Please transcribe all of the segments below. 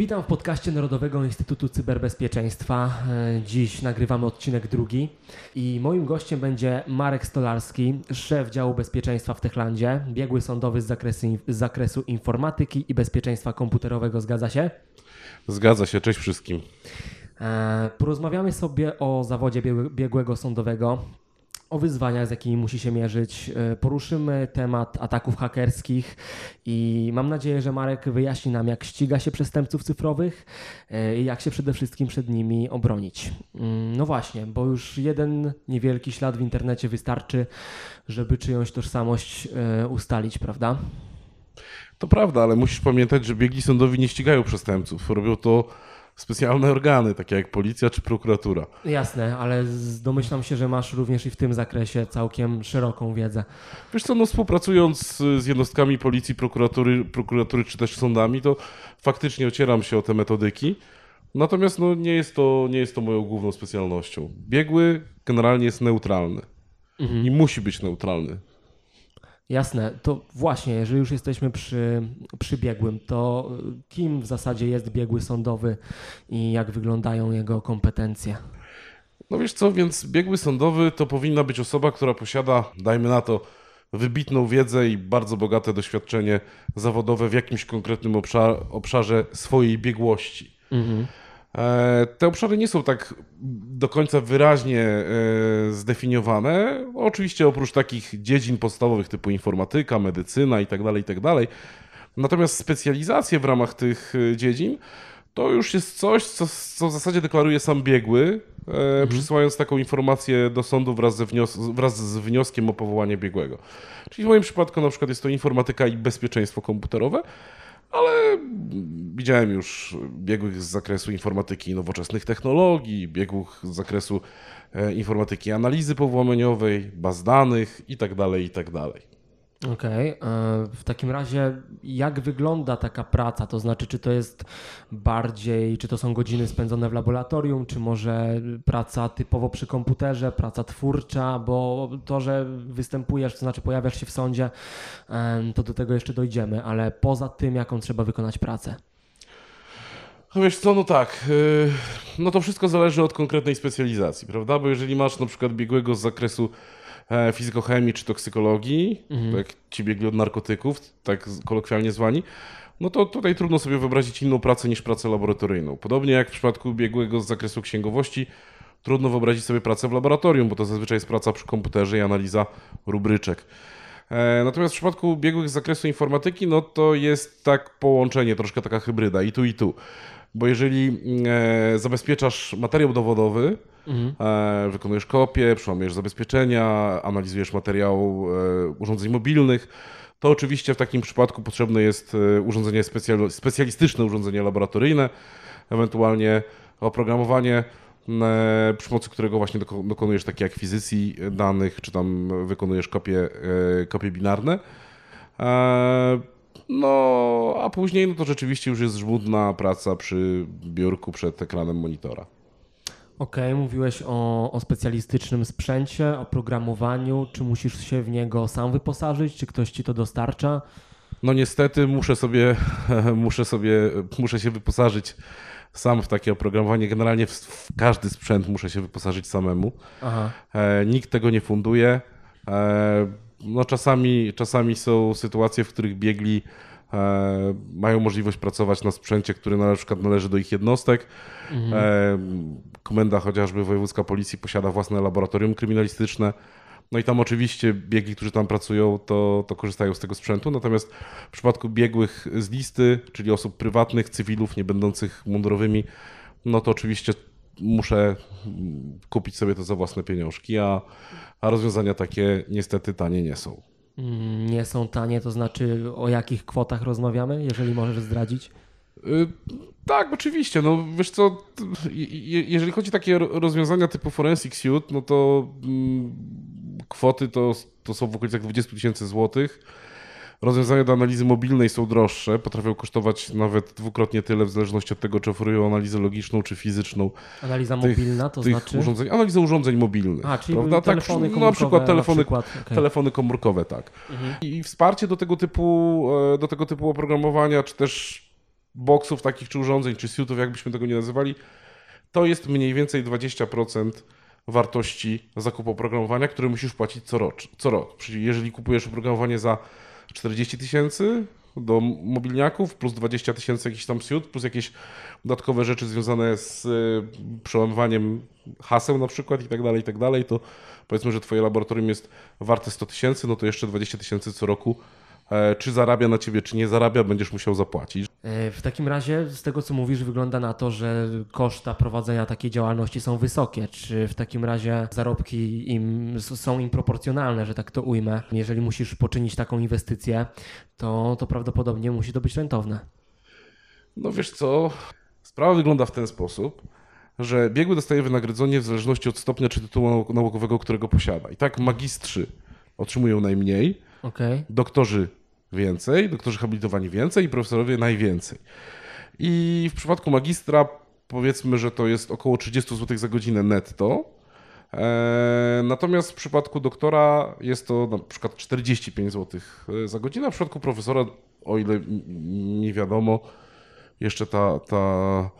Witam w podcaście Narodowego Instytutu Cyberbezpieczeństwa. E, Dziś nagrywamy odcinek drugi i moim gościem będzie Marek Stolarski, szef działu bezpieczeństwa w Techlandzie, biegły sądowy z zakresu, z zakresu informatyki i bezpieczeństwa komputerowego. Zgadza się? Zgadza się, cześć wszystkim. E, Porozmawiamy sobie o zawodzie biegłe- biegłego sądowego, o wyzwaniach, z jakimi musi się mierzyć. E, Poruszymy temat ataków hakerskich i mam nadzieję, że Marek wyjaśni nam, jak ściga się przestępców cyfrowych e, i jak się przede wszystkim przed nimi obronić. Mm, No właśnie, bo już jeden niewielki ślad w internecie wystarczy, żeby czyjąś tożsamość e, ustalić, prawda? To prawda, ale musisz pamiętać, że biegli sądowi nie ścigają przestępców. Robią to specjalne organy, takie jak policja czy prokuratura. Jasne, ale domyślam się, że masz również i w tym zakresie całkiem szeroką wiedzę. Wiesz co, no współpracując z jednostkami policji, prokuratury, prokuratury czy też sądami, to faktycznie ocieram się o te metodyki. Natomiast no, nie, jest to, nie jest to moją główną specjalnością. Biegły generalnie jest neutralny i musi być neutralny. Jasne, to właśnie, jeżeli już jesteśmy przy, przy biegłym, to y, kim w zasadzie jest biegły sądowy i jak wyglądają jego kompetencje? No wiesz co, więc biegły sądowy to powinna być osoba, która posiada, dajmy na to, wybitną wiedzę i bardzo bogate doświadczenie zawodowe w jakimś konkretnym obszar, obszarze swojej biegłości. E, Te obszary nie są tak do końca wyraźnie e, zdefiniowane. Oczywiście oprócz takich dziedzin podstawowych typu informatyka, medycyna itd., itd. Natomiast specjalizacje w ramach tych e, dziedzin to już jest coś, co, co w zasadzie deklaruje sam biegły, e, przysyłając taką informację do sądu wraz, ze wnios- wraz z wnioskiem o powołanie biegłego. Czyli w moim przypadku na przykład jest to informatyka i bezpieczeństwo komputerowe, ale widziałem już biegłych z zakresu informatyki i nowoczesnych technologii, biegłych z zakresu e, informatyki analizy powłamaniowej, baz danych itd., itd. Okej, e, w takim razie jak wygląda taka praca? To znaczy, czy to jest bardziej, czy to są godziny spędzone w laboratorium, czy może praca typowo przy komputerze, praca twórcza, bo to, że występujesz, to znaczy pojawiasz się w sądzie, to do tego jeszcze dojdziemy, ale poza tym, jaką trzeba wykonać pracę? No wiesz co, no tak, yy, no to wszystko zależy od konkretnej specjalizacji, prawda? Bo jeżeli masz na przykład biegłego z zakresu fizykochemii czy toksykologii, tak jak ci biegli od narkotyków, tak kolokwialnie zwani, no to tutaj trudno sobie wyobrazić inną pracę niż pracę laboratoryjną. Podobnie jak w przypadku biegłego z zakresu księgowości, trudno wyobrazić sobie pracę w laboratorium, bo to zazwyczaj jest praca przy komputerze i analiza rubryczek. E, Natomiast w przypadku biegłych z zakresu informatyki, no to jest tak połączenie, troszkę taka hybryda i tu i tu. Bo jeżeli e, zabezpieczasz materiał dowodowy, e, wykonujesz kopię, przełamujesz zabezpieczenia, analizujesz materiał e, urządzeń mobilnych, to oczywiście w takim przypadku potrzebne jest e, urządzenie specjal, specjalistyczne, urządzenie laboratoryjne, ewentualnie oprogramowanie, e, przy pomocy którego właśnie doko- dokonujesz takiej akwizycji danych, czy tam wykonujesz kopie, e, kopie binarne. No, a później no to rzeczywiście już jest żmudna praca przy biurku przed ekranem monitora. Okej, mówiłeś o, o specjalistycznym sprzęcie, o programowaniu. Czy musisz się w niego sam wyposażyć, czy ktoś ci to dostarcza? No niestety muszę sobie, muszę sobie, muszę się wyposażyć sam w takie oprogramowanie. Generalnie w, w każdy sprzęt muszę się wyposażyć samemu. Aha. E, nikt tego nie funduje. E, no czasami, czasami są sytuacje, w których biegli e, mają możliwość pracować na sprzęcie, który na przykład należy do ich jednostek. E, komenda chociażby wojewódzka policji posiada własne laboratorium kryminalistyczne. No i tam oczywiście biegli, którzy tam pracują, to, to korzystają z tego sprzętu. Natomiast w przypadku biegłych z listy, czyli osób prywatnych, cywilów, nie będących mundurowymi, no to oczywiście muszę kupić sobie to za własne pieniążki, a, a rozwiązania takie niestety tanie nie są. Mm, Nie są tanie, to znaczy o jakich kwotach rozmawiamy, jeżeli możesz zdradzić? Y, Tak, oczywiście. No wiesz co, jeżeli chodzi o takie ro- rozwiązania typu Forensic Suite, no to mm, kwoty to, to są w okolicach 20 tysięcy złotych. Rozwiązania do analizy mobilnej są droższe, potrafią kosztować nawet dwukrotnie tyle, w zależności od tego, czy oferują analizę logiczną czy fizyczną. Analiza Tych- mobilna, to tych znaczy... urządzeń, analiza urządzeń mobilnych. A, czyli prawda? telefony Tak, no, na przykład telefony, na przykład. okej. telefony komórkowe, tak. I wsparcie do tego typu, e, do tego typu oprogramowania, czy też boksów takich, czy urządzeń, czy suitów, jakbyśmy tego nie nazywali, to jest mniej więcej 20% wartości zakupu oprogramowania, które musisz płacić co rok. Co rok. Czyli jeżeli kupujesz oprogramowanie za 40 tysięcy do mobilniaków, plus 20 tysięcy jakiś tam suit, plus jakieś dodatkowe rzeczy związane z y, przełamywaniem haseł na przykład i tak dalej, i tak dalej, to powiedzmy, że twoje laboratorium jest warte 100 tysięcy, no to jeszcze 20 tysięcy co roku czy zarabia na ciebie, czy nie zarabia, będziesz musiał zapłacić. E, w takim razie, z tego co mówisz, wygląda na to, że koszta prowadzenia takiej działalności są wysokie. Czy w takim razie zarobki im, są im proporcjonalne, że tak to ujmę? Jeżeli musisz poczynić taką inwestycję, to, to prawdopodobnie musi to być rentowne. No wiesz co, sprawa wygląda w ten sposób, że biegły dostaje wynagrodzenie w zależności od stopnia czy tytułu naukowego, którego posiada. I tak magistrzy otrzymują najmniej, okay. doktorzy więcej, doktorzy habilitowani więcej i profesorowie najwięcej. I w przypadku magistra powiedzmy, że to jest około 30 zł za godzinę netto. E, natomiast w przypadku doktora jest to na przykład 45 zł za godzinę, w przypadku profesora, o ile nie wiadomo, jeszcze ta, ta,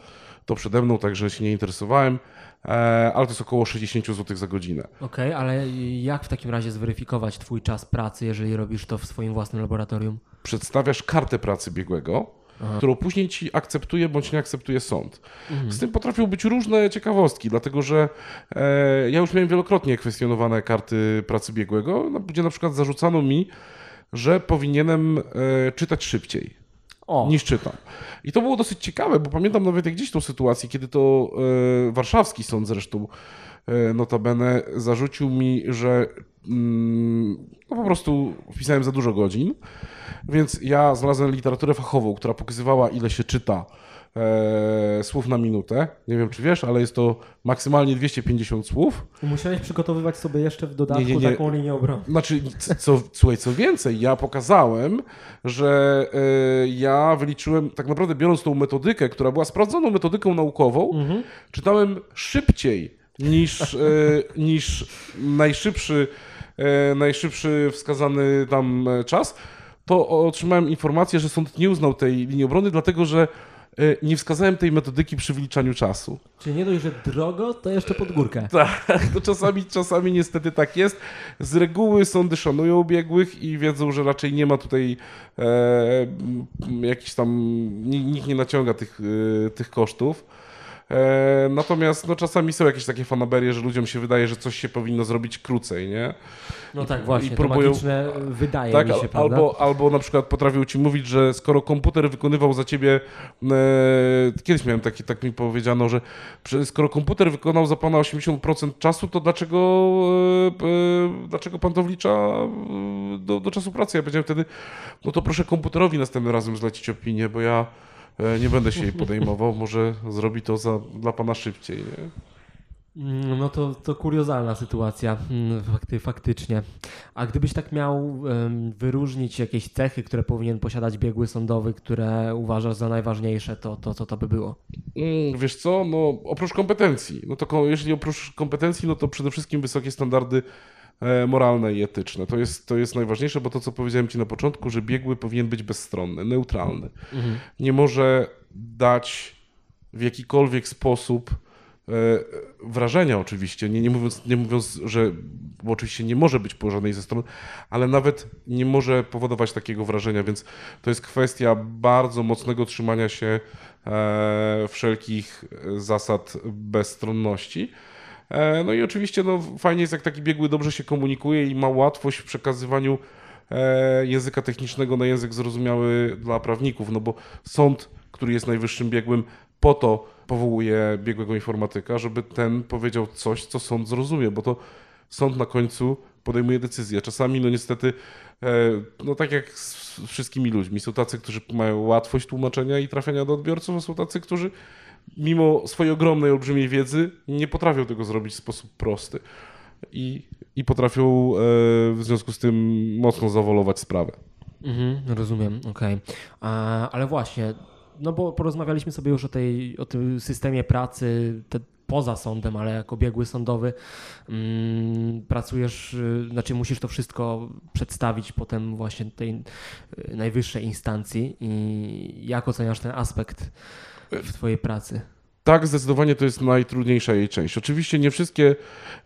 to przede mną, także się nie interesowałem, e, ale to jest około 60 zł za godzinę. Okej, okay, ale jak w takim razie zweryfikować Twój czas pracy, jeżeli robisz to w swoim własnym laboratorium? Przedstawiasz kartę pracy biegłego, Aha. którą później ci akceptuje bądź nie akceptuje sąd. Mhm. Z tym potrafią być różne ciekawostki, dlatego że e, ja już miałem wielokrotnie kwestionowane karty pracy biegłego, gdzie na przykład zarzucano mi, że powinienem e, czytać szybciej o. niż czytam. I to było dosyć ciekawe, bo pamiętam nawet jak gdzieś tą sytuację, kiedy to e, warszawski sąd zresztą e, notabene zarzucił mi, że mm, no po prostu wpisałem za dużo godzin, więc ja znalazłem literaturę fachową, która pokazywała ile się czyta e, słów na minutę. Nie wiem, czy wiesz, ale jest to maksymalnie 250 słów. I musiałeś przygotowywać sobie jeszcze w dodatku nie, nie, nie. taką linię obrony. Znaczy, co, słuchaj, co więcej, ja pokazałem, że e, ja wyliczyłem, tak naprawdę biorąc tą metodykę, która była sprawdzoną metodyką naukową, mhm. czytałem szybciej niż, e, niż najszybszy, e, najszybszy wskazany tam czas, to otrzymałem informację, że sąd nie uznał tej linii obrony, dlatego że E, nie wskazałem tej metodyki przy wyliczaniu czasu. Czyli nie dość, że drogo, to jeszcze pod górkę. Tak, to czasami, czasami niestety tak jest. Z reguły sądy szanują biegłych i wiedzą, że raczej nie ma tutaj e, jakiś tam, nikt nie naciąga tych, e, tych kosztów. E, natomiast no, czasami są jakieś takie fanaberie, że ludziom się wydaje, że coś się powinno zrobić krócej, nie? No tak, właśnie, I próbują, to wydaje tak, mi się, prawda? Albo, albo na przykład potrafią ci mówić, że skoro komputer wykonywał za ciebie, e, kiedyś miałem taki, tak mi powiedziano, że skoro komputer wykonał za pana 80% czasu, to dlaczego, e, e, dlaczego pan to wlicza e, do, do czasu pracy? Ja powiedziałem wtedy, no to proszę komputerowi następnym razem zlecić opinię, bo ja E, nie będę się jej podejmował, może zrobi to za, dla pana szybciej. Nie? Mm, no to, to kuriozalna sytuacja, mm, fakty, faktycznie. A gdybyś tak miał wyróżnić jakieś cechy, które powinien posiadać biegły sądowy, które uważasz za najważniejsze, to, to co to by było? Mm, wiesz co, no oprócz kompetencji, no to jeżeli oprócz kompetencji, no to przede wszystkim wysokie standardy E, moralne i etyczne. To jest, to jest najważniejsze, bo to, co powiedziałem Ci na początku, że biegły powinien być bezstronny, neutralny. Mhm. Nie może dać w jakikolwiek sposób e, wrażenia oczywiście, nie, nie, mówiąc, nie mówiąc, że oczywiście nie może być po żadnej ze stron, ale nawet nie może powodować takiego wrażenia, więc to jest kwestia bardzo mocnego trzymania się e, wszelkich zasad bezstronności. E, no i oczywiście no, fajnie jest, jak taki biegły dobrze się komunikuje i ma łatwość w przekazywaniu e, języka technicznego na język zrozumiały dla prawników, no bo sąd, który jest najwyższym biegłym, po to powołuje biegłego informatyka, żeby ten powiedział coś, co sąd zrozumie, bo to sąd na końcu podejmuje decyzję. Czasami, no niestety, no tak jak z wszystkimi ludźmi, są tacy, którzy mają łatwość tłumaczenia i trafienia do odbiorców, a są tacy, którzy mimo swojej ogromnej, olbrzymiej wiedzy, nie potrafią tego zrobić w sposób prosty. I, i potrafią e, w związku z tym mocno zawolować sprawę. Mhm, rozumiem, okej. Okay. Ale właśnie, no bo porozmawialiśmy sobie już o, tej, o tym systemie pracy te, poza sądem, ale jako biegły sądowy. Mm, pracujesz, y, znaczy musisz to wszystko przedstawić potem właśnie tej y, najwyższej instancji i jak oceniasz ten aspekt w twojej pracy? Tak, zdecydowanie to jest najtrudniejsza jej część. Oczywiście nie wszystkie,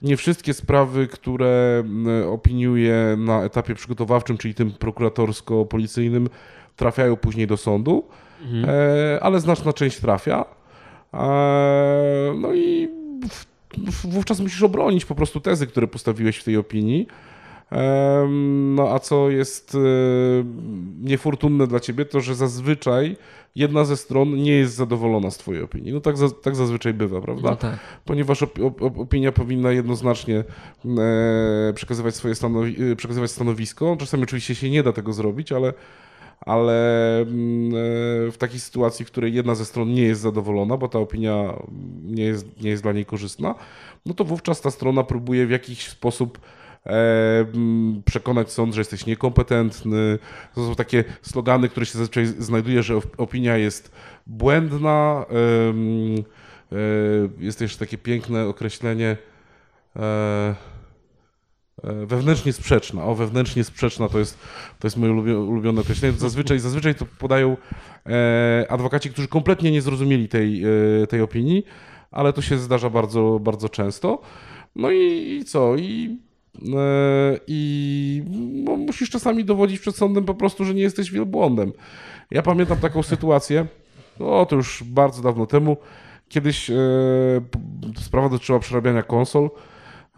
nie wszystkie sprawy, które mm, opiniuję na etapie przygotowawczym, czyli tym prokuratorsko-policyjnym, trafiają później do sądu, mhm. e, ale znaczna część trafia. E, no i wówczas musisz obronić po prostu tezy, które postawiłeś w tej opinii. No a co jest e, niefortunne dla ciebie, to że zazwyczaj jedna ze stron nie jest zadowolona z twojej opinii. No tak, tak zazwyczaj bywa, prawda? No tak. Ponieważ op, op, opinia powinna jednoznacznie e, przekazywać swoje stanowi e, przekazywać stanowisko. Czasami oczywiście się nie da tego zrobić, ale ale mm, w takiej sytuacji, w której jedna ze stron nie jest zadowolona, bo ta opinia nie jest, nie jest dla niej korzystna, no to wówczas ta strona próbuje w jakiś sposób E, przekonać sąd, że jesteś niekompetentny. To są takie slogany, które się zazwyczaj znajduje, że opinia jest błędna. E, jest też takie piękne określenie e, wewnętrznie sprzeczna. O, wewnętrznie sprzeczna to jest, to jest moje ulubione określenie. Zazwyczaj, zazwyczaj to podają adwokaci, którzy kompletnie nie zrozumieli tej, tej opinii, ale to się zdarza bardzo, bardzo często. No i, i co? I E, i no, musisz czasami dowodzić przed sądem po prostu, że nie jesteś wielbłądem. Ja pamiętam taką sytuację, no to już bardzo dawno temu, kiedyś e, sprawa dotyczyła przerabiania konsol.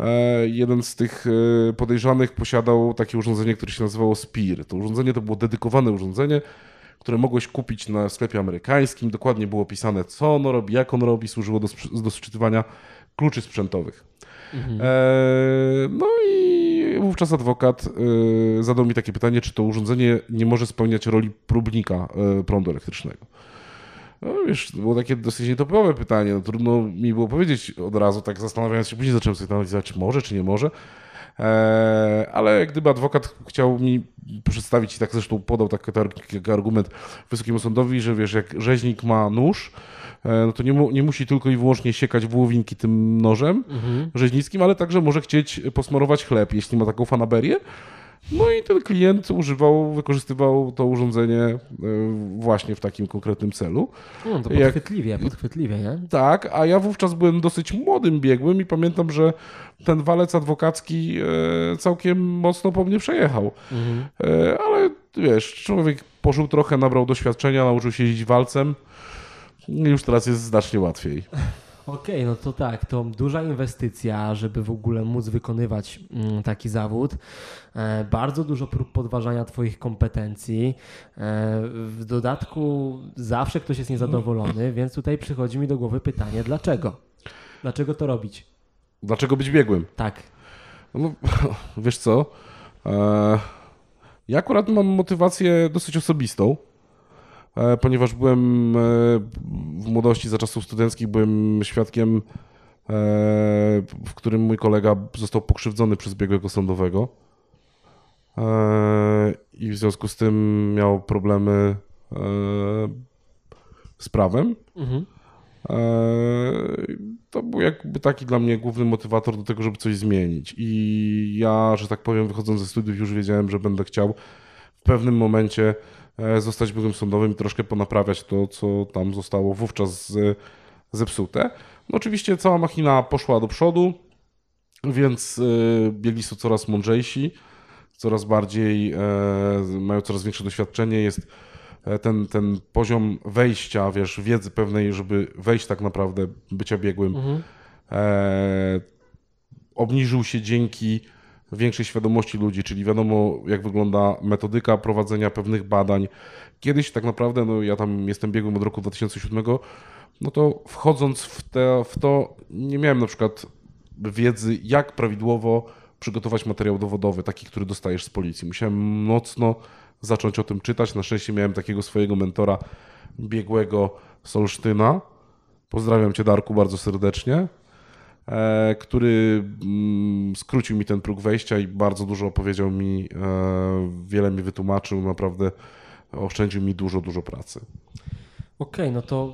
E, jeden z tych e, podejrzanych posiadał takie urządzenie, które się nazywało SPIR. To urządzenie to było dedykowane urządzenie, które mogłeś kupić na sklepie amerykańskim. Dokładnie było opisane, co ono robi, jak on robi, służyło do, do sczytywania kluczy sprzętowych. Mhm. E, no i wówczas adwokat e, zadał mi takie pytanie, czy to urządzenie nie może spełniać roli próbnika prądu elektrycznego. No wiesz, to było takie dosyć nietypowe pytanie. No, trudno mi było powiedzieć od razu, tak zastanawiając się, później zacząłem sobie analizować, czy może, czy nie może. ale gdyby adwokat chciał mi przedstawić, i tak zresztą podał taki, taki argument Wysokiemu Sądowi, że wiesz, jak rzeźnik ma nóż, E, no to nie, mu, nie musi tylko i wyłącznie siekać wołowinki tym nożem mhm. rzeźnickim, ale także może chcieć posmarować chleb, jeśli ma taką fanaberię. No i ten klient używał, wykorzystywał to urządzenie e, właśnie w takim konkretnym celu. No to podchwytliwie, Jak, podchwytliwie, nie? Tak, a ja wówczas byłem dosyć młodym biegłym i pamiętam, że ten walec adwokacki e, całkiem mocno po mnie przejechał. Mhm. Ale wiesz, człowiek pożył trochę, nabrał doświadczenia, nauczył się jeździć walcem. Już teraz jest znacznie łatwiej. Okej, okay, no to tak, to duża inwestycja, żeby w ogóle móc wykonywać mm, taki zawód. E, bardzo dużo prób podważania Twoich kompetencji. E, w dodatku zawsze ktoś jest niezadowolony, więc tutaj przychodzi mi do głowy pytanie, dlaczego? Dlaczego to robić? Dlaczego być biegłym? Tak. No, wiesz co? E, ja akurat mam motywację dosyć osobistą. E, ponieważ byłem e, w młodości, za czasów studenckich, byłem świadkiem, e, w którym mój kolega został pokrzywdzony przez biegłego sądowego i w związku z tym miał problemy z prawem. Mhm. To był jakby taki dla mnie główny motywator do tego, żeby coś zmienić. I ja, że tak powiem, wychodząc ze studiów, już wiedziałem, że będę chciał w pewnym momencie zostać biegłym sądowym i troszkę ponaprawiać to, co tam zostało wówczas zepsute. No oczywiście cała machina poszła do przodu, więc e, biegli są coraz mądrzejsi, coraz bardziej, e, mają coraz większe doświadczenie, jest ten, ten poziom wejścia, wiesz, wiedzy pewnej, żeby wejść tak naprawdę, bycia biegłym, mhm. obniżył się dzięki większej świadomości ludzi, czyli wiadomo, jak wygląda metodyka prowadzenia pewnych badań. Kiedyś tak naprawdę, no ja tam jestem biegłym od roku 2007, no to wchodząc w, te, w to, nie miałem na przykład wiedzy, jak prawidłowo przygotować materiał dowodowy, taki, który dostajesz z policji. Musiałem mocno zacząć o tym czytać. Na szczęście miałem takiego swojego mentora, biegłego Solsztyna. Pozdrawiam Cię, Darku, bardzo serdecznie. E, który mm, skrócił mi ten próg wejścia i bardzo dużo opowiedział mi, e, wiele mi wytłumaczył, naprawdę oszczędził mi dużo, dużo pracy. Okej, no to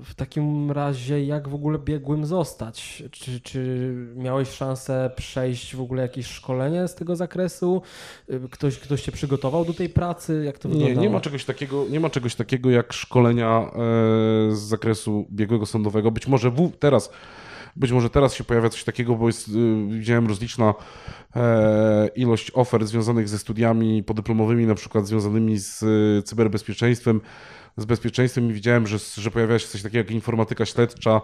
y, w takim razie jak w ogóle biegłym zostać? Czy, czy miałeś szansę przejść w ogóle jakieś szkolenie z tego zakresu? Y, Ktoś, ktoś cię przygotował do tej pracy? Jak to Nie, wyglądało? nie ma czegoś takiego, nie ma czegoś takiego jak szkolenia e, z zakresu biegłego sądowego. Być może w, teraz, być może teraz się pojawia coś takiego, bo jest, y, widziałem rozliczna e, ilość ofert związanych ze studiami podyplomowymi, na przykład związanymi z y, cyberbezpieczeństwem, z bezpieczeństwem i widziałem, że, że pojawia się coś takiego jak informatyka śledcza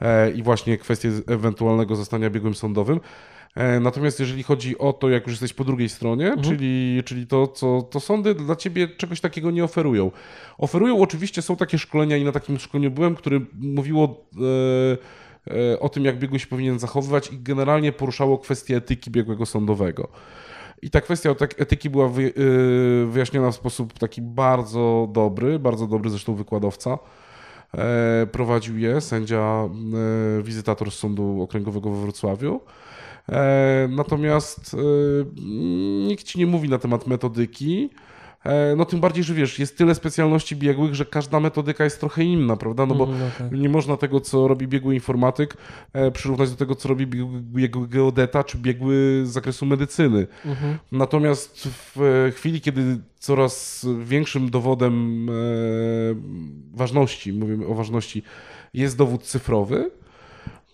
e, i właśnie kwestie ewentualnego zostania biegłym sądowym. E, Natomiast jeżeli chodzi o to, jak już jesteś po drugiej stronie, czyli, czyli to, co to sądy dla ciebie czegoś takiego nie oferują. Oferują oczywiście, są takie szkolenia i na takim szkoleniu byłem, które mówiło e, o tym, jak biegły się powinien zachowywać i generalnie poruszało kwestię etyki biegłego sądowego. I ta kwestia tak- etyki była e, wyjaśniona w sposób taki bardzo dobry, bardzo dobry zresztą wykładowca. E, Prowadził je sędzia, e, wizytator z Sądu Okręgowego we Wrocławiu. E, Natomiast e, nikt ci nie mówi na temat metodyki. E, No tym bardziej, że wiesz, jest tyle specjalności biegłych, że każda metodyka jest trochę inna, prawda? No bo Mhm, no tak. nie można tego, co robi biegły informatyk, e, przyrównać do tego, co robi biegły, geodeta czy biegły z zakresu medycyny. Mhm. Natomiast w e, chwili, kiedy coraz większym dowodem ważności, mówimy o ważności, jest dowód cyfrowy,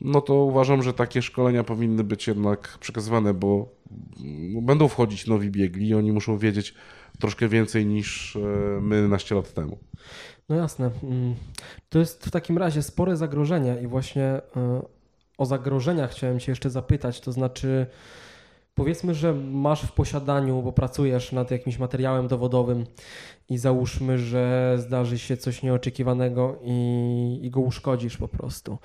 no to uważam, że takie szkolenia powinny być jednak przekazywane, bo będą wchodzić nowi biegli i oni muszą wiedzieć troszkę więcej niż e, my naście lat temu. No jasne. Mm. To jest w takim razie spore zagrożenie i właśnie y, o zagrożeniach chciałem Cię jeszcze zapytać. To znaczy, powiedzmy, że masz w posiadaniu, bo pracujesz nad jakimś materiałem dowodowym i załóżmy, że zdarzy się coś nieoczekiwanego i, i go uszkodzisz po prostu.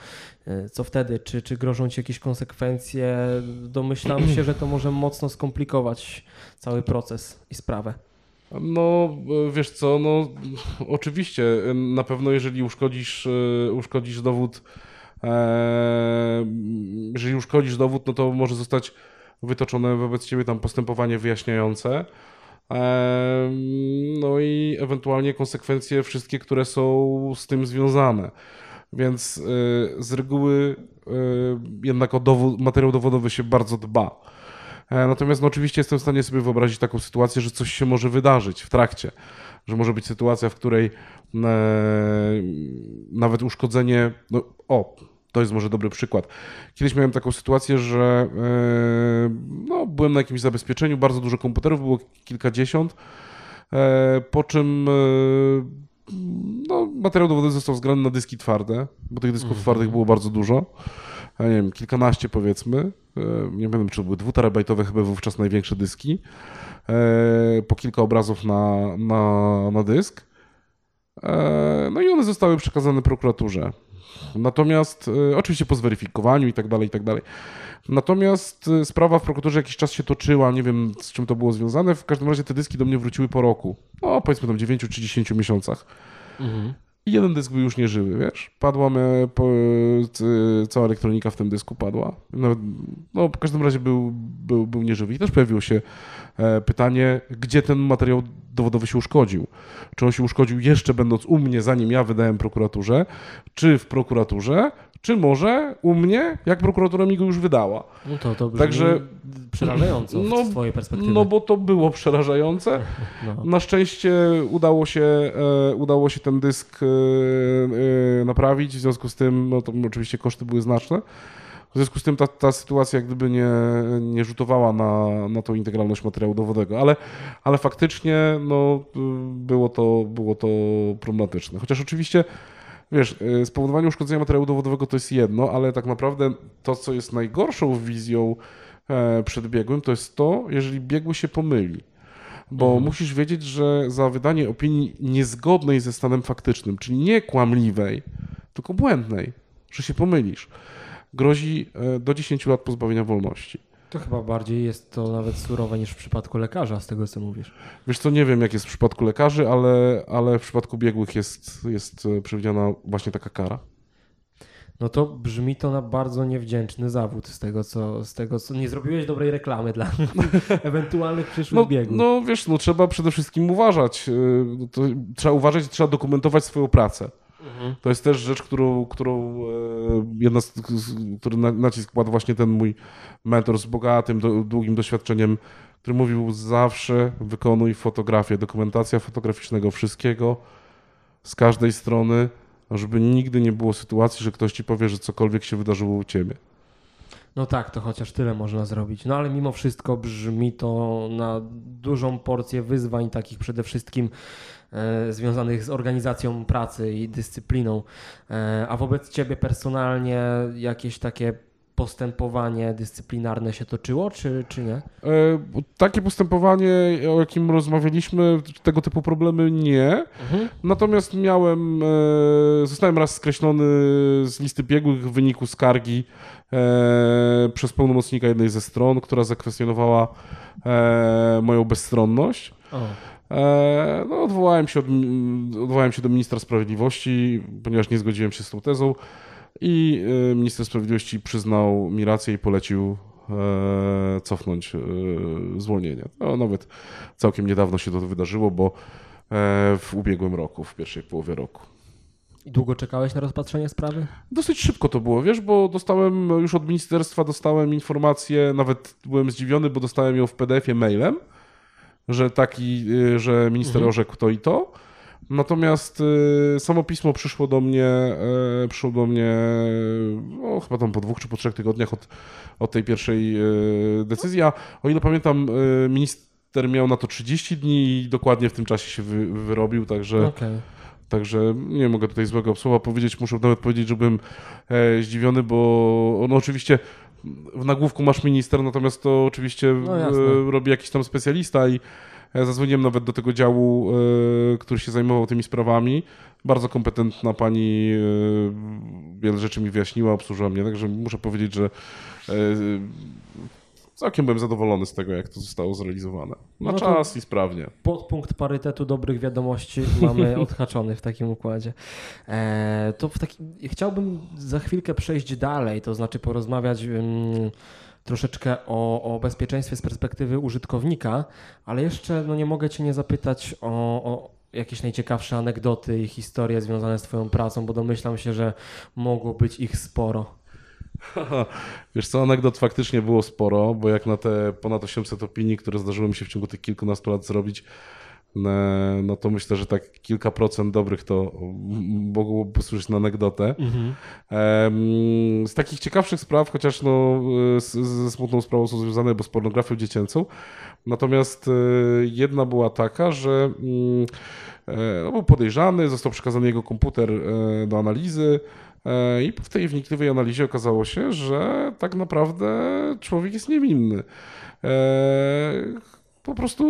Y, Co wtedy? Czy, czy grożą Ci jakieś konsekwencje? Domyślam się, że to może mocno skomplikować cały proces i sprawę. No, e, wiesz co, no oczywiście, e, na pewno jeżeli uszkodzisz, e, uszkodzisz dowód, e, jeżeli uszkodzisz dowód, no to może zostać wytoczone wobec ciebie tam postępowanie wyjaśniające. No i ewentualnie konsekwencje wszystkie, które są z tym związane. Więc e, z reguły e, jednak o dowód, materiał dowodowy się bardzo dba. E, Natomiast no, oczywiście jestem w stanie sobie wyobrazić taką sytuację, że coś się może wydarzyć w trakcie. Że może być sytuacja, w której e, nawet uszkodzenie. No, o, to jest może dobry przykład. Kiedyś miałem taką sytuację, że e, no, byłem na jakimś zabezpieczeniu, bardzo dużo komputerów, było kilkadziesiąt. E, po czym e, no, materiał dowodowy został zgrany na dyski twarde, bo tych dysków twardych było bardzo dużo. Nie wiem, kilkanaście powiedzmy. Nie wiem, czy to były dwuterabajtowe chyba wówczas największe dyski. Po kilka obrazów na, na, na dysk. No i one zostały przekazane prokuraturze. Natomiast, e, oczywiście po zweryfikowaniu i tak dalej, i tak dalej. Natomiast e, sprawa w prokuraturze jakiś czas się toczyła, nie wiem z czym to było związane. W każdym razie te dyski do mnie wróciły po roku. No, powiedzmy tam 9 czy 10 miesiącach. I jeden dysk był już nieżywy, wiesz? Padła me, po, cała elektronika w tym dysku padła. Nawet, no, w każdym razie był, był, był nieżywy. I też pojawiło się e, pytanie, gdzie ten materiał dowodowy się uszkodził. Czy on się uszkodził jeszcze będąc u mnie, zanim ja wydałem prokuraturze, czy w prokuraturze, czy może u mnie, jak prokuratura mi go już wydała. No to, to Także- przerażająco No, z Twojej perspektywy. No bo to było przerażające. No. Na szczęście udało się, e, udało się ten dysk e, e, naprawić, w związku z tym, no to oczywiście koszty były znaczne. W związku z tym ta, ta sytuacja jak gdyby nie, nie rzutowała na, na tą integralność materiału dowodowego, ale, ale faktycznie no, było, to, było to problematyczne. Chociaż oczywiście, wiesz, y, spowodowanie uszkodzenia materiału dowodowego to jest jedno, ale tak naprawdę to, co jest najgorszą wizją e, przed biegłym, to jest to, jeżeli biegły się pomyli. Bo musisz wiedzieć, że za wydanie opinii niezgodnej ze stanem faktycznym, czyli nie kłamliwej, tylko błędnej, że się pomylisz, grozi e, do 10 lat pozbawienia wolności. To chyba bardziej jest to nawet surowe niż w przypadku lekarza, z tego co mówisz. Wiesz co, nie wiem jak jest w przypadku lekarzy, ale, ale w przypadku biegłych jest, jest e, przewidziana właśnie taka kara. No to brzmi to na bardzo niewdzięczny zawód z tego, co, z tego, co nie zrobiłeś dobrej reklamy dla ewentualnych przyszłych No, biegów. no wiesz, no trzeba przede wszystkim uważać. y, To, trzeba uważać, trzeba dokumentować swoją pracę. Mhm. To jest też rzecz, którą, którą e, jedna z, który na- nacisk kładł właśnie ten mój mentor z bogatym, długim doświadczeniem, który mówił zawsze wykonuj fotografię, dokumentacja fotograficznego wszystkiego z każdej strony, żeby nigdy nie było sytuacji, że ktoś ci powie, że cokolwiek się wydarzyło u ciebie. No tak, to chociaż tyle można zrobić. No ale mimo wszystko brzmi to na dużą porcję wyzwań, takich przede wszystkim e, związanych z organizacją pracy i dyscypliną. E, a wobec Ciebie personalnie jakieś takie postępowanie dyscyplinarne się toczyło, czy, czy nie? E, Takie postępowanie, o jakim rozmawialiśmy, tego typu problemy nie. Mhm. Natomiast miałem, e, zostałem raz skreślony z listy biegłych w wyniku skargi e, przez pełnomocnika jednej ze stron, która zakwestionowała moją bezstronność. O. No, odwołałem, się od, odwołałem się do ministra sprawiedliwości, ponieważ nie zgodziłem się z tą tezą i e, minister sprawiedliwości przyznał mi rację i polecił e, cofnąć e, zwolnienie. No, nawet całkiem niedawno się to wydarzyło, bo e, w ubiegłym roku, w pierwszej połowie roku. I długo czekałeś na rozpatrzenie sprawy? Dosyć szybko to było, wiesz, bo dostałem już od ministerstwa, dostałem informację, nawet byłem zdziwiony, bo dostałem ją w PDF-ie mailem, że taki, y, że minister Mhm. orzekł to i to. Natomiast y, samo pismo przyszło do mnie, y, przyszło do mnie no, chyba tam po dwóch czy po trzech tygodniach od, od tej pierwszej y, decyzji, a o ile pamiętam, y, minister miał na to 30 dni i dokładnie w tym czasie się wy, wyrobił, także... Okej. Także nie mogę tutaj złego słowa powiedzieć. Muszę nawet powiedzieć, że byłem e, zdziwiony, bo on oczywiście w nagłówku masz minister, natomiast to oczywiście No e, robi jakiś tam specjalista i zadzwoniłem nawet do tego działu, e, który się zajmował tymi sprawami. Bardzo kompetentna pani e, wiele rzeczy mi wyjaśniła, obsłużyła mnie, także muszę powiedzieć, że e, całkiem byłem zadowolony z tego, jak to zostało zrealizowane. Na No czas i sprawnie. Podpunkt parytetu dobrych wiadomości mamy odhaczony w takim układzie. E, to w takim, chciałbym za chwilkę przejść dalej, to znaczy porozmawiać ym, troszeczkę o, o bezpieczeństwie z perspektywy użytkownika, ale jeszcze no, nie mogę Cię nie zapytać o, o jakieś najciekawsze anegdoty i historie związane z Twoją pracą, bo domyślam się, że mogło być ich sporo. Wiesz co, anegdot faktycznie było sporo, bo jak na te ponad 800 opinii, które zdarzyło mi się w ciągu tych kilkunastu lat zrobić, no to myślę, że tak kilka procent dobrych to mogłoby posłużyć na anegdotę. Em, Z takich ciekawszych spraw, chociaż no, e, ze smutną sprawą są związane, bo z pornografią dziecięcą. Natomiast e, jedna była taka, że mm, e, no, był podejrzany, został przekazany jego komputer e, do analizy. e, I w tej wnikliwej analizie okazało się, że tak naprawdę człowiek jest niewinny. Po prostu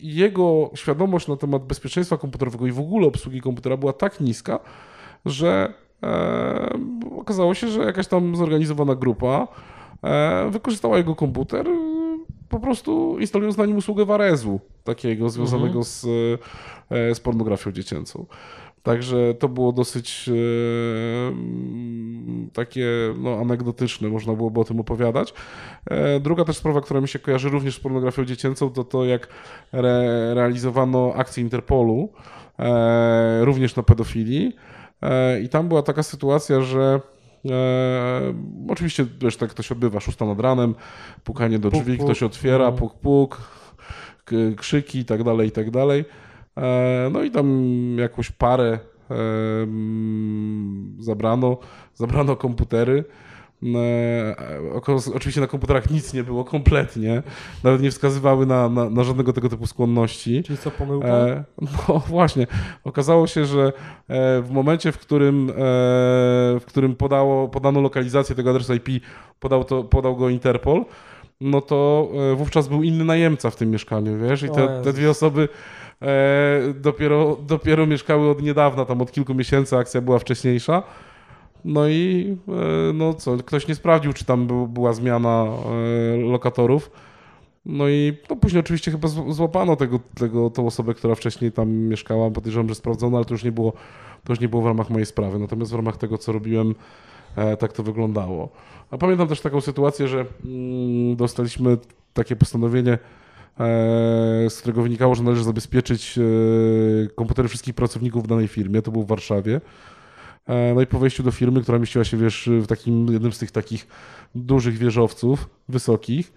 jego świadomość na temat bezpieczeństwa komputerowego i w ogóle obsługi komputera była tak niska, że e, okazało się, że jakaś tam zorganizowana grupa e, wykorzystała jego komputer, po prostu instalując na nim usługę Warezu, takiego związanego z, e, z pornografią dziecięcą. Także to było dosyć e, mm, takie no, anegdotyczne, można byłoby o tym opowiadać. E, druga też sprawa, która mi się kojarzy również z pornografią dziecięcą, to to, jak re, realizowano akcję Interpolu, e, również na pedofilii. E, I tam była taka sytuacja, że e, oczywiście wiesz, tak to się odbywa, szósta nad ranem, pukanie do drzwi, puk. ktoś otwiera, Mhm. puk, puk, krzyki i tak dalej, i tak dalej. E, no i tam jakąś parę e, mm, zabrano, zabrano komputery. E, Oczywiście na komputerach nic nie było kompletnie, nawet nie wskazywały na, na, na żadnego tego typu skłonności. Czyli co, pomyłka? No właśnie, okazało się, że w momencie, w którym, w którym podało, podano lokalizację tego adresu IP, podał, to, podał go Interpol, no to wówczas był inny najemca w tym mieszkaniu, wiesz, i te, te dwie osoby dopiero, dopiero mieszkały od niedawna, tam od kilku miesięcy, akcja była wcześniejsza. No i e, no co, ktoś nie sprawdził, czy tam był, była zmiana e, lokatorów. No i no później oczywiście chyba złapano tego, tego, tą osobę, która wcześniej tam mieszkała. Podejrzewam, że sprawdzono, ale to już nie było, to już nie było w ramach mojej sprawy. Natomiast w ramach tego, co robiłem, e, tak to wyglądało. A pamiętam też taką sytuację, że mm, dostaliśmy takie postanowienie, e, z którego wynikało, że należy zabezpieczyć e, komputery wszystkich pracowników w danej firmie. To był w Warszawie. E, No i po wejściu do firmy, która mieściła się, wiesz, w takim jednym z tych takich dużych wieżowców, wysokich,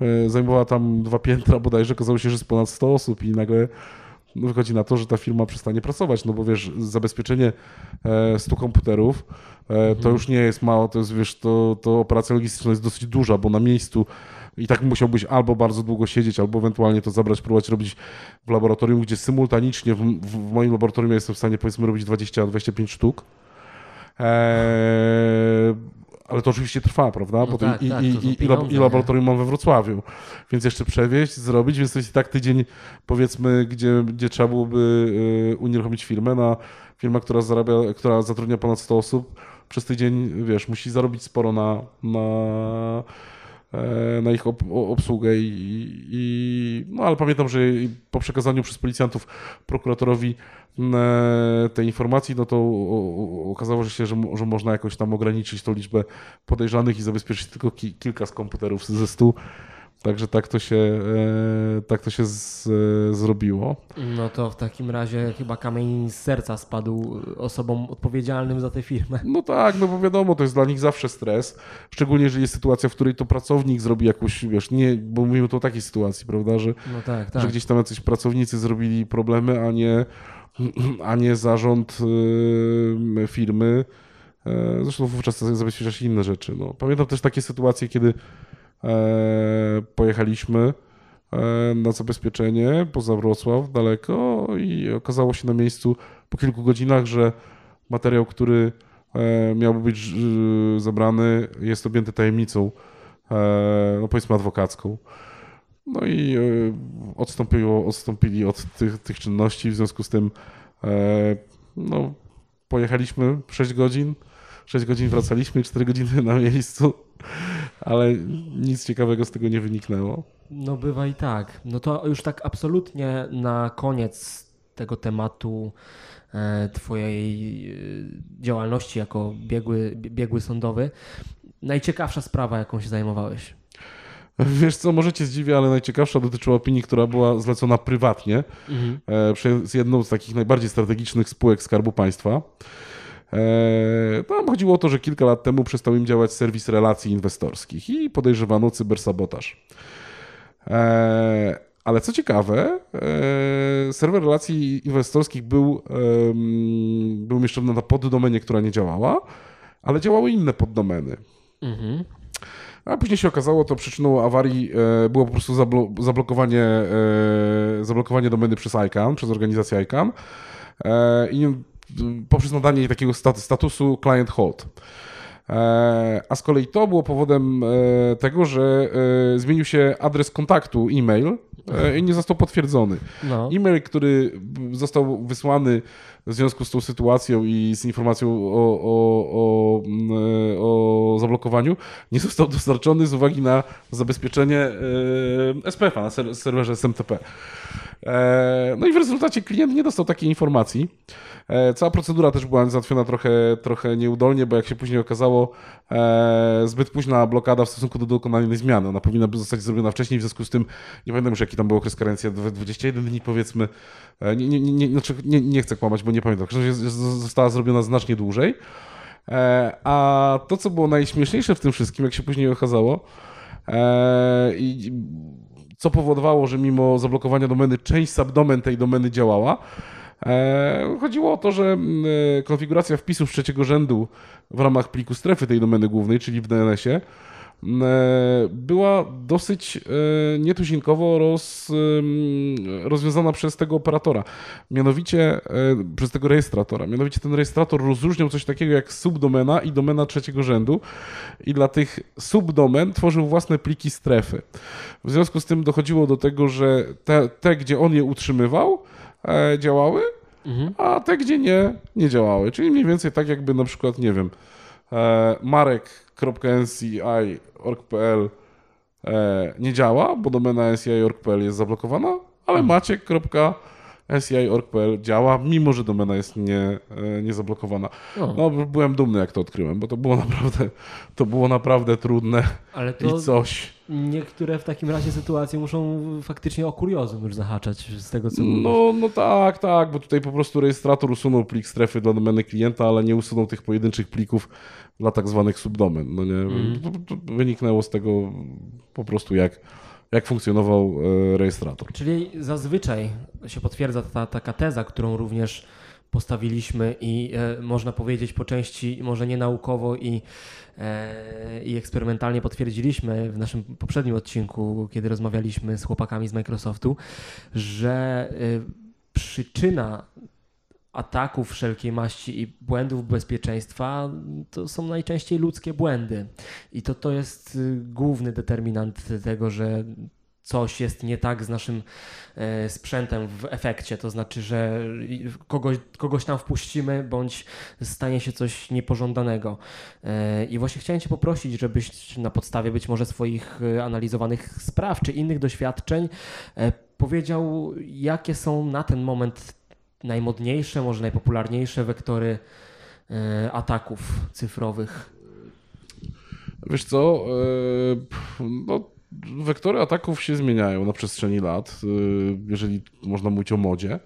e, zajmowała tam dwa piętra bodajże, okazało się, że jest ponad 100 osób i nagle wychodzi na to, że ta firma przestanie pracować, no bo wiesz, zabezpieczenie e, 100 komputerów e, to już nie jest mało, to jest, wiesz, to, to operacja logistyczna jest dosyć duża, bo na miejscu i tak musiałbyś albo bardzo długo siedzieć, albo ewentualnie to zabrać, próbować robić w laboratorium, gdzie symultanicznie, w, w, moim laboratorium ja jestem w stanie powiedzmy robić 20-25 sztuk. Eee, ale to oczywiście trwa, prawda? No to tak, i, tak, i, i, i, laboratorium mam we Wrocławiu, więc jeszcze przewieźć, zrobić, więc to jest i tak tydzień, powiedzmy, gdzie, gdzie trzeba byłoby y, unieruchomić firmę na firmę, która zarabia, która zatrudnia ponad 100 osób, przez tydzień, wiesz, musi zarobić sporo na, na, e, na ich obsługę i, i no ale pamiętam, że po przekazaniu przez policjantów prokuratorowi e, tej informacji, no to okazało się, że, że można jakoś tam ograniczyć tą liczbę podejrzanych i zabezpieczyć tylko ki, kilka z komputerów ze stu. Także tak to się, e, tak to się z, e, zrobiło. No to w takim razie chyba kamień z serca spadł osobom odpowiedzialnym za tę firmę. No tak, no bo wiadomo, to jest dla nich zawsze stres. Szczególnie jeżeli jest sytuacja, w której to pracownik zrobi jakąś, wiesz, nie, bo mówimy tu o takiej sytuacji, prawda, że, No tak, że tak. gdzieś tam jacyś pracownicy zrobili problemy, a nie, a nie zarząd y, firmy. E, Zresztą wówczas zabezpieczasz inne rzeczy. No. Pamiętam też takie sytuacje, kiedy e, pojechaliśmy e, na zabezpieczenie poza Wrocław, daleko i okazało się na miejscu po kilku godzinach, że materiał, który e, miałby być zabrany, jest objęty tajemnicą, e, no powiedzmy adwokacką. No i e, odstąpiło, odstąpili od tych, tych czynności, w związku z tym e, no, pojechaliśmy 6 godzin, 6 godzin wracaliśmy, 4 godziny na miejscu, ale nic ciekawego z tego nie wyniknęło. No bywa i tak. No to już tak absolutnie na koniec tego tematu e, twojej e, działalności jako biegły, biegły sądowy. Najciekawsza sprawa, jaką się zajmowałeś. Wiesz co, może cię zdziwię, ale najciekawsza dotyczyła opinii, która była zlecona prywatnie e, przez jedną z takich najbardziej strategicznych spółek Skarbu Państwa. Tam chodziło o to, że kilka lat temu przestał im działać serwis relacji inwestorskich i podejrzewano cybersabotaż. E, Ale co ciekawe, e, serwer relacji inwestorskich był, był umieszczony na poddomenie, która nie działała, ale działały inne poddomeny. Mhm. A później się okazało, to przyczyną awarii e, było po prostu zablo- zablokowanie, e, zablokowanie domeny przez ICANN, przez organizację ICANN e, i poprzez nadanie takiego stat- statusu client hold. E, A z kolei to było powodem e, tego, że e, zmienił się adres kontaktu e-mail i nie został potwierdzony. No. E-mail, który został wysłany w związku z tą sytuacją i z informacją o, o, o, o zablokowaniu, nie został dostarczony z uwagi na zabezpieczenie SPF-a na ser- serwerze SMTP. E, No i w rezultacie klient nie dostał takiej informacji. E, Cała procedura też była załatwiona trochę, trochę nieudolnie, bo jak się później okazało, e, zbyt późna blokada w stosunku do dokonanej zmiany. Ona powinna zostać zrobiona wcześniej, w związku z tym, nie pamiętam już jaki tam był okres karencji, 21 dni powiedzmy. Nie, nie, nie, znaczy nie, nie chcę kłamać, bo nie pamiętam. Została zrobiona znacznie dłużej. A to, co było najśmieszniejsze w tym wszystkim, jak się później okazało, i co powodowało, że mimo zablokowania domeny, część subdomen tej domeny działała. E, Chodziło o to, że e, konfiguracja wpisów trzeciego rzędu w ramach pliku strefy tej domeny głównej, czyli w DNS-ie, była dosyć e, nietuzinkowo roz, rozwiązana przez tego operatora. Mianowicie e, przez tego rejestratora. Mianowicie ten rejestrator rozróżniał coś takiego jak subdomena i domena trzeciego rzędu i dla tych subdomen tworzył własne pliki strefy. W związku z tym dochodziło do tego, że te, te gdzie on je utrzymywał, e, działały, Mhm. a te, gdzie nie, nie działały. Czyli mniej więcej tak jakby na przykład, nie wiem, e, marek.nci.org.pl e, nie działa, bo domena nci.org.pl jest zablokowana, ale Mhm. maciek. SCI.org.pl działa, mimo że domena jest nie, e, nie zablokowana. O. No, byłem dumny, jak to odkryłem, bo to było naprawdę, to było naprawdę trudne Ale to i coś. niektóre w takim razie sytuacje muszą faktycznie o kuriozum już zahaczać z tego, co mówisz. No, no tak, tak, bo tutaj po prostu rejestrator usunął plik strefy dla domeny klienta, ale nie usunął tych pojedynczych plików dla tak zwanych subdomen. No nie, to wyniknęło z tego po prostu jak, jak funkcjonował e, rejestrator. Czyli zazwyczaj się potwierdza ta taka teza, którą również postawiliśmy i e, można powiedzieć po części może nie naukowo i, e, i eksperymentalnie potwierdziliśmy w naszym poprzednim odcinku, kiedy rozmawialiśmy z chłopakami z Microsoftu, że e, przyczyna ataków wszelkiej maści i błędów bezpieczeństwa to są najczęściej ludzkie błędy. I to, to jest y, główny determinant tego, że coś jest nie tak z naszym e, sprzętem w efekcie. To znaczy, że kogoś, kogoś tam wpuścimy, bądź stanie się coś niepożądanego. E, I właśnie chciałem Cię poprosić, żebyś na podstawie być może swoich e, analizowanych spraw czy innych doświadczeń powiedział, jakie są na ten moment najmodniejsze, może najpopularniejsze wektory e, ataków cyfrowych. Wiesz co, e, no, wektory ataków się zmieniają na przestrzeni lat, e, jeżeli można mówić o modzie.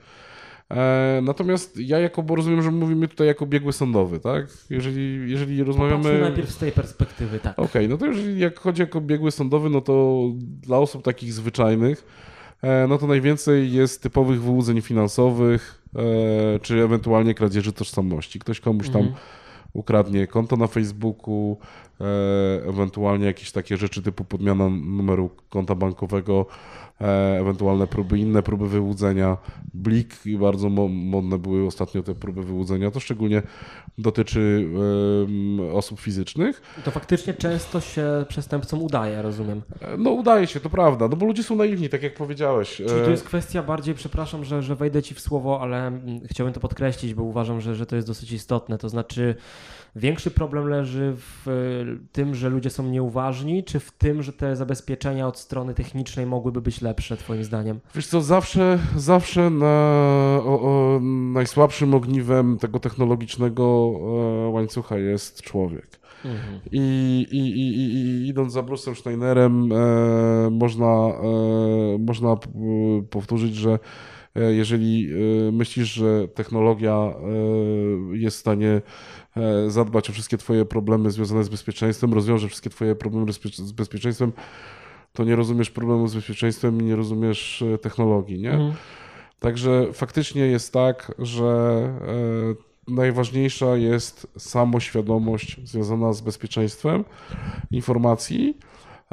Natomiast ja jako, bo rozumiem, że mówimy tutaj jako biegły sądowy, tak? Jeżeli, jeżeli Popatrzmy rozmawiamy... najpierw z tej perspektywy, tak. Okej, no to jeżeli jak chodzi jako biegły sądowy, no to dla osób takich zwyczajnych, no to najwięcej jest typowych wyłudzeń finansowych, czy ewentualnie kradzieży tożsamości. Ktoś komuś tam Mhm. ukradnie konto na Facebooku, e, ewentualnie jakieś takie rzeczy typu podmiana numeru konta bankowego, e, ewentualne próby, inne próby wyłudzenia. Blik i bardzo mo- modne były ostatnio te próby wyłudzenia. To szczególnie dotyczy osób fizycznych. To faktycznie często się przestępcom udaje, rozumiem. E, No udaje się, to prawda, no bo ludzie są naiwni, tak jak powiedziałeś. Czyli E, to jest kwestia bardziej, przepraszam, że, że wejdę ci w słowo, ale mm, chciałbym to podkreślić, bo uważam, że, że to jest dosyć istotne. To znaczy, większy problem leży w e, tym, że ludzie są nieuważni, czy w tym, że te zabezpieczenia od strony technicznej mogłyby być lepsze, Twoim zdaniem? Wiesz co, zawsze, zawsze na, o, o, najsłabszym ogniwem tego technologicznego e, łańcucha jest człowiek. Mhm. I, i, i, i, idąc za Bruce'em Steinerem, e, można, e, można p- powtórzyć, że e, jeżeli e, myślisz, że technologia e, jest w stanie e, zadbać o wszystkie Twoje problemy związane z bezpieczeństwem, rozwiąże wszystkie Twoje problemy z bezpieczeństwem, to nie rozumiesz problemu z bezpieczeństwem i nie rozumiesz e, technologii, nie? Mhm. Także faktycznie jest tak, że e, najważniejsza jest samoświadomość związana z bezpieczeństwem informacji.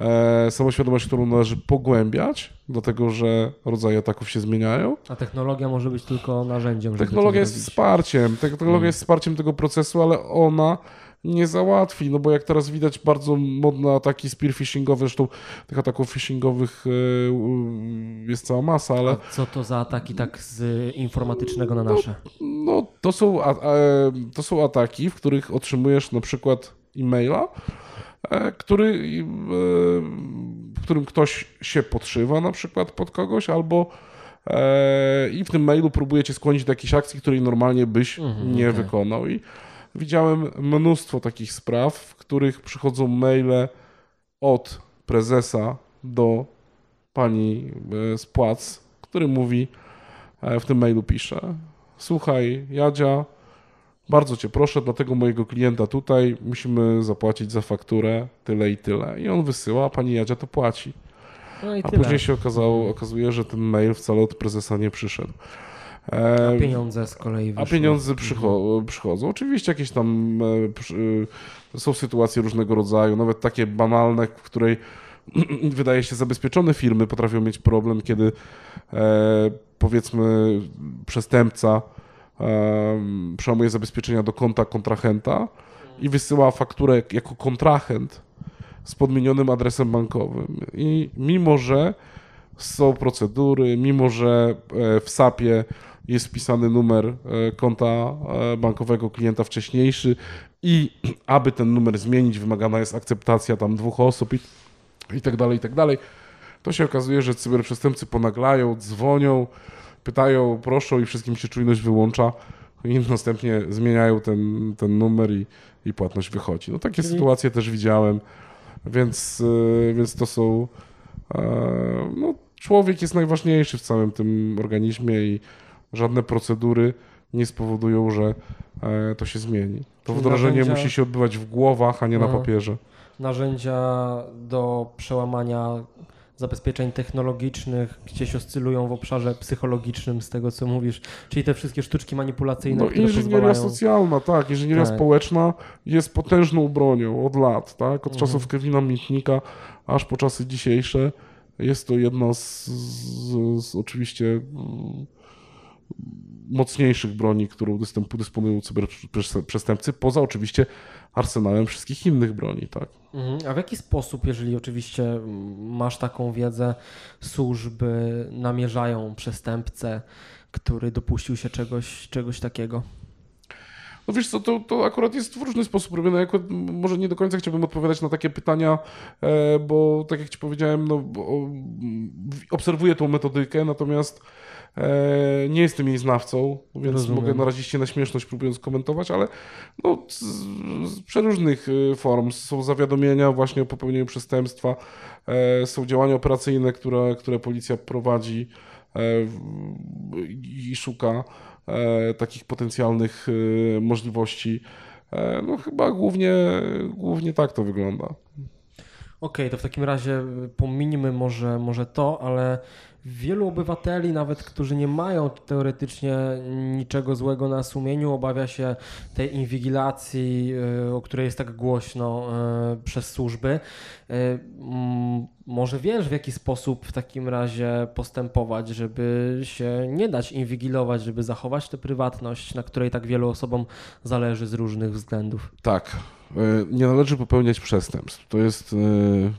E, samoświadomość, którą należy pogłębiać, dlatego że rodzaje ataków się zmieniają. A technologia może być tylko narzędziem, Technologia jest zrobić. wsparciem, technologia Mm. jest wsparciem tego procesu, ale ona nie załatwi, no bo jak teraz widać bardzo modne ataki spear phishingowe, zresztą tych ataków phishingowych e, jest cała masa, ale A co to za ataki tak z informatycznego na nasze? No, to są, to są ataki, w których otrzymujesz na przykład e-maila, który, e, w którym ktoś się podszywa na przykład pod kogoś, albo e, i w tym mailu próbuje cię skłonić do jakiejś akcji, której normalnie byś Mhm, nie okej. wykonał. I widziałem mnóstwo takich spraw, w których przychodzą maile od prezesa do pani e, z płac, który mówi, e, w tym mailu pisze, słuchaj Jadzia, bardzo cię proszę, dla tego mojego klienta tutaj musimy zapłacić za fakturę tyle i tyle. I on wysyła, a pani Jadzia to płaci. No A później się okazało, okazuje, że ten mail wcale od prezesa nie przyszedł. A pieniądze z kolei a wyszły. pieniądze przycho- przychodzą. Oczywiście jakieś tam e, e, są sytuacje różnego rodzaju, nawet takie banalne, w której wydaje się zabezpieczone firmy potrafią mieć problem, kiedy e, powiedzmy przestępca przełamuje zabezpieczenia do konta kontrahenta i wysyła fakturę jako kontrahent z podmienionym adresem bankowym. I mimo, że są procedury, mimo, że e, w SAP-ie jest wpisany numer e, konta e, bankowego klienta wcześniejszy i aby ten numer zmienić, wymagana jest akceptacja tam dwóch osób i, i tak dalej, i tak dalej. To się okazuje, że cyberprzestępcy ponaglają, dzwonią pytają, proszą i wszystkim się czujność wyłącza i następnie zmieniają ten, ten numer i, i płatność wychodzi. No takie Czyli- sytuacje też widziałem, więc, e, więc to są... e, No, człowiek jest najważniejszy w całym tym organizmie i żadne procedury nie spowodują, że e, to się zmieni. To wdrożenie narzędzia- musi się odbywać w głowach, a nie na No. papierze. Narzędzia do przełamania zabezpieczeń technologicznych gdzieś oscylują w obszarze psychologicznym, z tego co mówisz, czyli te wszystkie sztuczki manipulacyjne, No, które inżynieria pozwalają... socjalna, tak, inżynieria Tak. społeczna jest potężną bronią od lat, tak, od Mhm. czasów Kevina Mitnika aż po czasy dzisiejsze. Jest to jedna z, z, z oczywiście mm, mocniejszych broni, którą dysponują cyberprzestępcy, poza oczywiście arsenałem wszystkich innych broni, tak. Mhm. A w jaki sposób, jeżeli oczywiście masz taką wiedzę, służby namierzają przestępcę, który dopuścił się czegoś, czegoś takiego? No wiesz co, to, to akurat jest w różny sposób robione. Ja akurat może nie do końca chciałbym odpowiadać na takie pytania, e, bo tak jak ci powiedziałem, no, obserwuję tą metodykę, natomiast nie jestem jej znawcą, więc Rozumiem. mogę narazić się na śmieszność próbując komentować, ale no, z, z przeróżnych e, form są zawiadomienia właśnie o popełnieniu przestępstwa, e, są działania operacyjne, które, które policja prowadzi e, i szuka e, takich potencjalnych e, możliwości. E, no chyba głównie, głównie tak to wygląda. Okej, to w takim razie y, pominimy może, może to, ale wielu obywateli, nawet którzy nie mają teoretycznie niczego złego na sumieniu, obawia się tej inwigilacji, y, o której jest tak głośno y, przez służby. Y, Może wiesz, w jaki sposób w takim razie postępować, żeby się nie dać inwigilować, żeby zachować tę prywatność, na której tak wielu osobom zależy z różnych względów. Tak. E, Nie należy popełniać przestępstw. To jest e,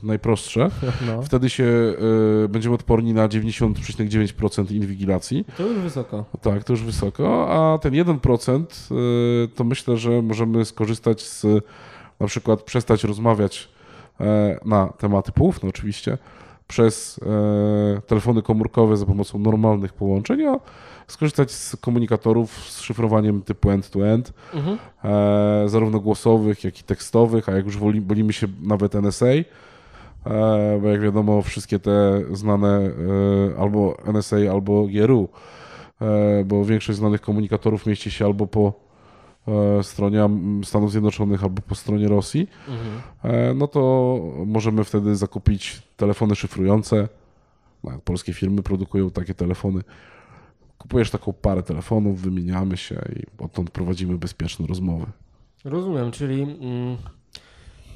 najprostsze. No, Wtedy się e, będziemy odporni na 90,9% inwigilacji. to już wysoko. Tak, to już wysoko, a ten 1% y, to myślę, że możemy skorzystać z na przykład przestać rozmawiać na tematy poufne oczywiście przez e, telefony komórkowe za pomocą normalnych połączeń, a skorzystać z komunikatorów z szyfrowaniem typu end-to-end, Mhm. e, zarówno głosowych, jak i tekstowych, a jak już woli, bolimy się nawet NSA, e, bo jak wiadomo wszystkie te znane albo NSA, albo GRU, bo większość znanych komunikatorów mieści się albo po stronie Am- Stanów Zjednoczonych, albo po stronie Rosji, Mhm. e, no to możemy wtedy zakupić telefony szyfrujące. Nawet polskie firmy produkują takie telefony. Kupujesz taką parę telefonów, wymieniamy się i odtąd prowadzimy bezpieczne rozmowy. Rozumiem, czyli mm,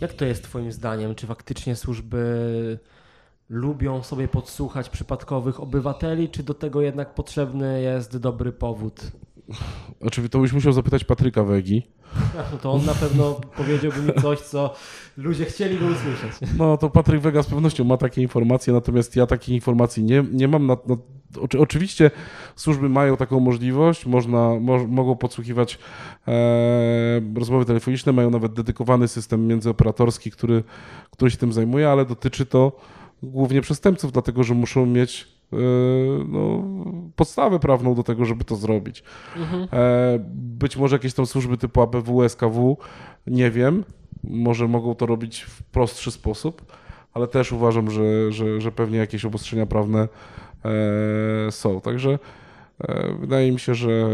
jak to jest Twoim zdaniem? Czy faktycznie służby lubią sobie podsłuchać przypadkowych obywateli, czy do tego jednak potrzebny jest dobry powód? Oczywiście to byś musiał zapytać Patryka Wegi. No to on na pewno powiedziałby mi coś, co ludzie chcieliby usłyszeć. No to Patryk Wega z pewnością ma takie informacje, natomiast ja takich informacji nie, nie mam. Na, na, oczy- oczywiście służby mają taką możliwość, można, mo, mogą podsłuchiwać e, rozmowy telefoniczne, mają nawet dedykowany system międzyoperatorski, który, który się tym zajmuje, ale dotyczy to głównie przestępców, dlatego że muszą mieć e, no, podstawę prawną do tego, żeby to zrobić. Mhm. E, Być może jakieś tam służby typu ABW, SKW, nie wiem, może mogą to robić w prostszy sposób, ale też uważam, że, że, że pewnie jakieś obostrzenia prawne e, są. Także wydaje mi się, że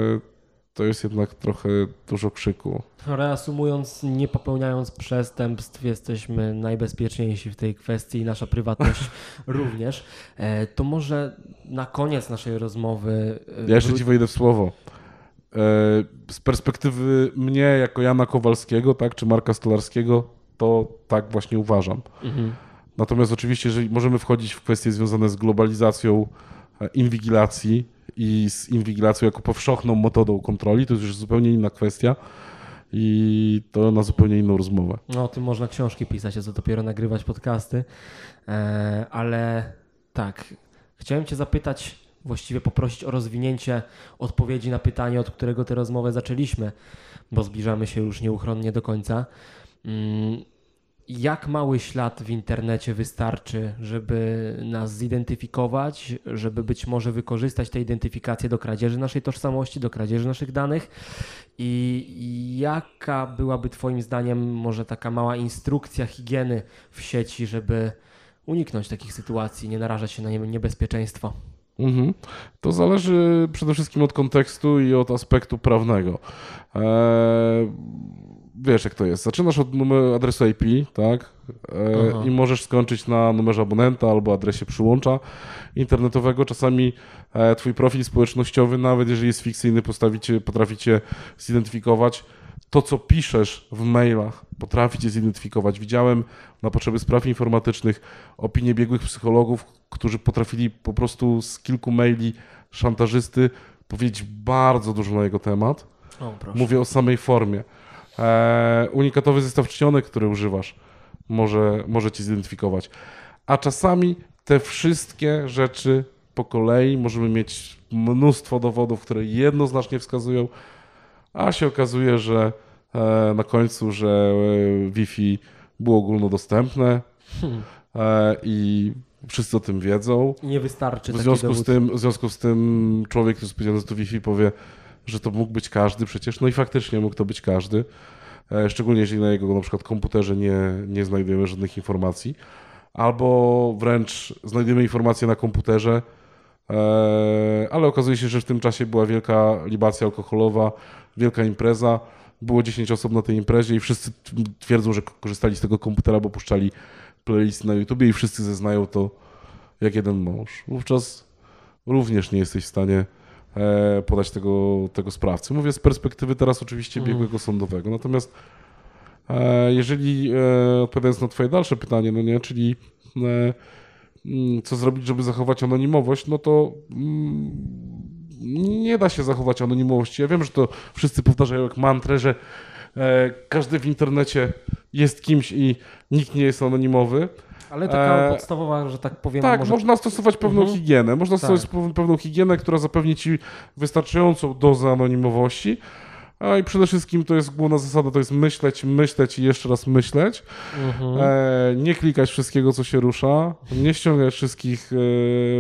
to jest jednak trochę dużo krzyku. Reasumując, nie popełniając przestępstw, jesteśmy najbezpieczniejsi w tej kwestii i nasza prywatność również. E, To może na koniec naszej rozmowy. e, Ja jeszcze ci wejdę w słowo. E, Z perspektywy mnie, jako Jana Kowalskiego, tak, czy Marka Stolarskiego, to tak właśnie uważam. Mhm. Natomiast oczywiście, jeżeli możemy wchodzić w kwestie związane z globalizacją inwigilacji i z inwigilacją jako powszechną metodą kontroli, to już zupełnie inna kwestia i to na zupełnie inną rozmowę. No, o tym można książki pisać, a co dopiero nagrywać podcasty. E, ale tak, chciałem Cię zapytać, właściwie poprosić o rozwinięcie odpowiedzi na pytanie, od którego tę rozmowę zaczęliśmy, bo zbliżamy się już nieuchronnie do końca. Mm, jak mały ślad w internecie wystarczy, żeby nas zidentyfikować, żeby być może wykorzystać tę identyfikację do kradzieży naszej tożsamości, do kradzieży naszych danych i jaka byłaby Twoim zdaniem może taka mała instrukcja higieny w sieci, żeby uniknąć takich sytuacji, nie narażać się na niebezpieczeństwo? Mhm. To zależy przede wszystkim od kontekstu i od aspektu prawnego. Eee, wiesz jak to jest. Zaczynasz od numeru adresu IP, tak? Eee, I możesz skończyć na numerze abonenta albo adresie przyłącza internetowego. Czasami e, twój profil społecznościowy, nawet jeżeli jest fikcyjny, postawicie, potraficie zidentyfikować to, co piszesz w mailach, potrafi cię zidentyfikować. Widziałem na potrzeby spraw informatycznych opinie biegłych psychologów, którzy potrafili po prostu z kilku maili szantażysty powiedzieć bardzo dużo na jego temat. O, Mówię o samej formie. Eee, unikatowy zestaw czcionek, który używasz, może, może cię zidentyfikować. A czasami te wszystkie rzeczy po kolei możemy mieć mnóstwo dowodów, które jednoznacznie wskazują, a się okazuje, że e, na końcu, że e, Wi-Fi było ogólnodostępne hmm. E, i wszyscy o tym wiedzą. Nie wystarczy. W związku, z tym, w związku z tym człowiek, który jest powiedziany, że to Wi-Fi powie, że to mógł być każdy przecież. No i faktycznie mógł to być każdy. Szczególnie jeżeli na jego na przykład komputerze nie, nie znajdujemy żadnych informacji. Albo wręcz znajdujemy informacje na komputerze, ale okazuje się, że w tym czasie była wielka libacja alkoholowa, wielka impreza, było 10 osób na tej imprezie i wszyscy twierdzą, że korzystali z tego komputera, bo puszczali playlisty na YouTube i wszyscy zeznają to jak jeden mąż. Wówczas również nie jesteś w stanie e, podać tego, tego sprawcy. Mówię z perspektywy teraz oczywiście mhm. biegłego sądowego. Natomiast e, jeżeli e, odpowiadając na twoje dalsze pytanie, no nie, czyli mm, co zrobić, żeby zachować anonimowość, no to mm, nie da się zachować anonimowości. Ja wiem, że to wszyscy powtarzają jak mantrę, że e, każdy w internecie jest kimś i nikt nie jest anonimowy. Ale taka e, podstawowa, że tak powiem. Tak, może... można stosować pewną mhm. higienę. Można tak. stosować pewną higienę, która zapewni ci wystarczającą dozę anonimowości. A i przede wszystkim to jest główna zasada, to jest myśleć, myśleć i jeszcze raz myśleć. Mhm. E, nie klikać wszystkiego, co się rusza, nie ściągać wszystkich,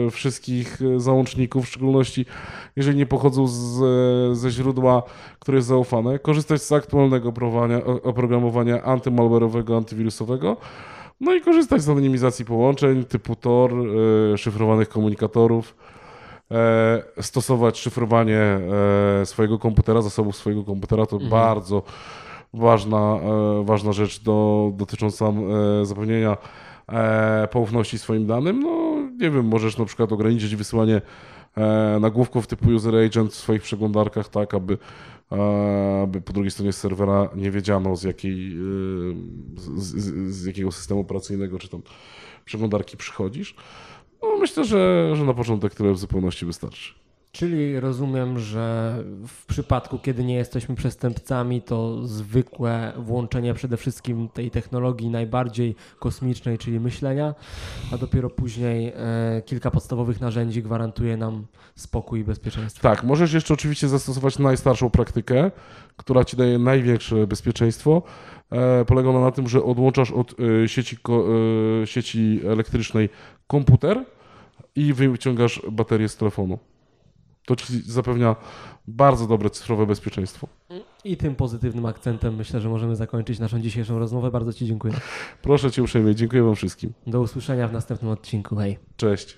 e, wszystkich załączników, w szczególności jeżeli nie pochodzą z, ze źródła, które jest zaufane. Korzystać z aktualnego oprogramowania antymalware'owego, antywirusowego. No i korzystać z anonimizacji połączeń typu Tor, e, szyfrowanych komunikatorów E, stosować szyfrowanie e, swojego komputera, zasobów swojego komputera, to mhm. bardzo ważna, ważna rzecz do, dotycząca zapewnienia poufności swoim danym. No nie wiem, możesz na przykład ograniczyć wysyłanie nagłówków typu user agent w swoich przeglądarkach, tak aby po drugiej stronie serwera nie wiedziano z, jakiej, z, z, z jakiego systemu operacyjnego czy tam przeglądarki przychodzisz. No, myślę, że, że na początek tyle w zupełności wystarczy. Czyli rozumiem, że w przypadku, kiedy nie jesteśmy przestępcami, to zwykłe włączenie przede wszystkim tej technologii najbardziej kosmicznej, czyli myślenia, a dopiero później e, kilka podstawowych narzędzi gwarantuje nam spokój i bezpieczeństwo. Tak, możesz jeszcze oczywiście zastosować najstarszą praktykę, która ci daje największe bezpieczeństwo. E, polega ona na tym, że odłączasz od e, sieci, e, sieci elektrycznej komputer i wyciągasz baterię z telefonu. To ci zapewnia bardzo dobre cyfrowe bezpieczeństwo. I tym pozytywnym akcentem myślę, że możemy zakończyć naszą dzisiejszą rozmowę. Bardzo Ci dziękuję. Proszę Cię uprzejmie, dziękuję Wam wszystkim. Do usłyszenia w następnym odcinku. Hej. Cześć.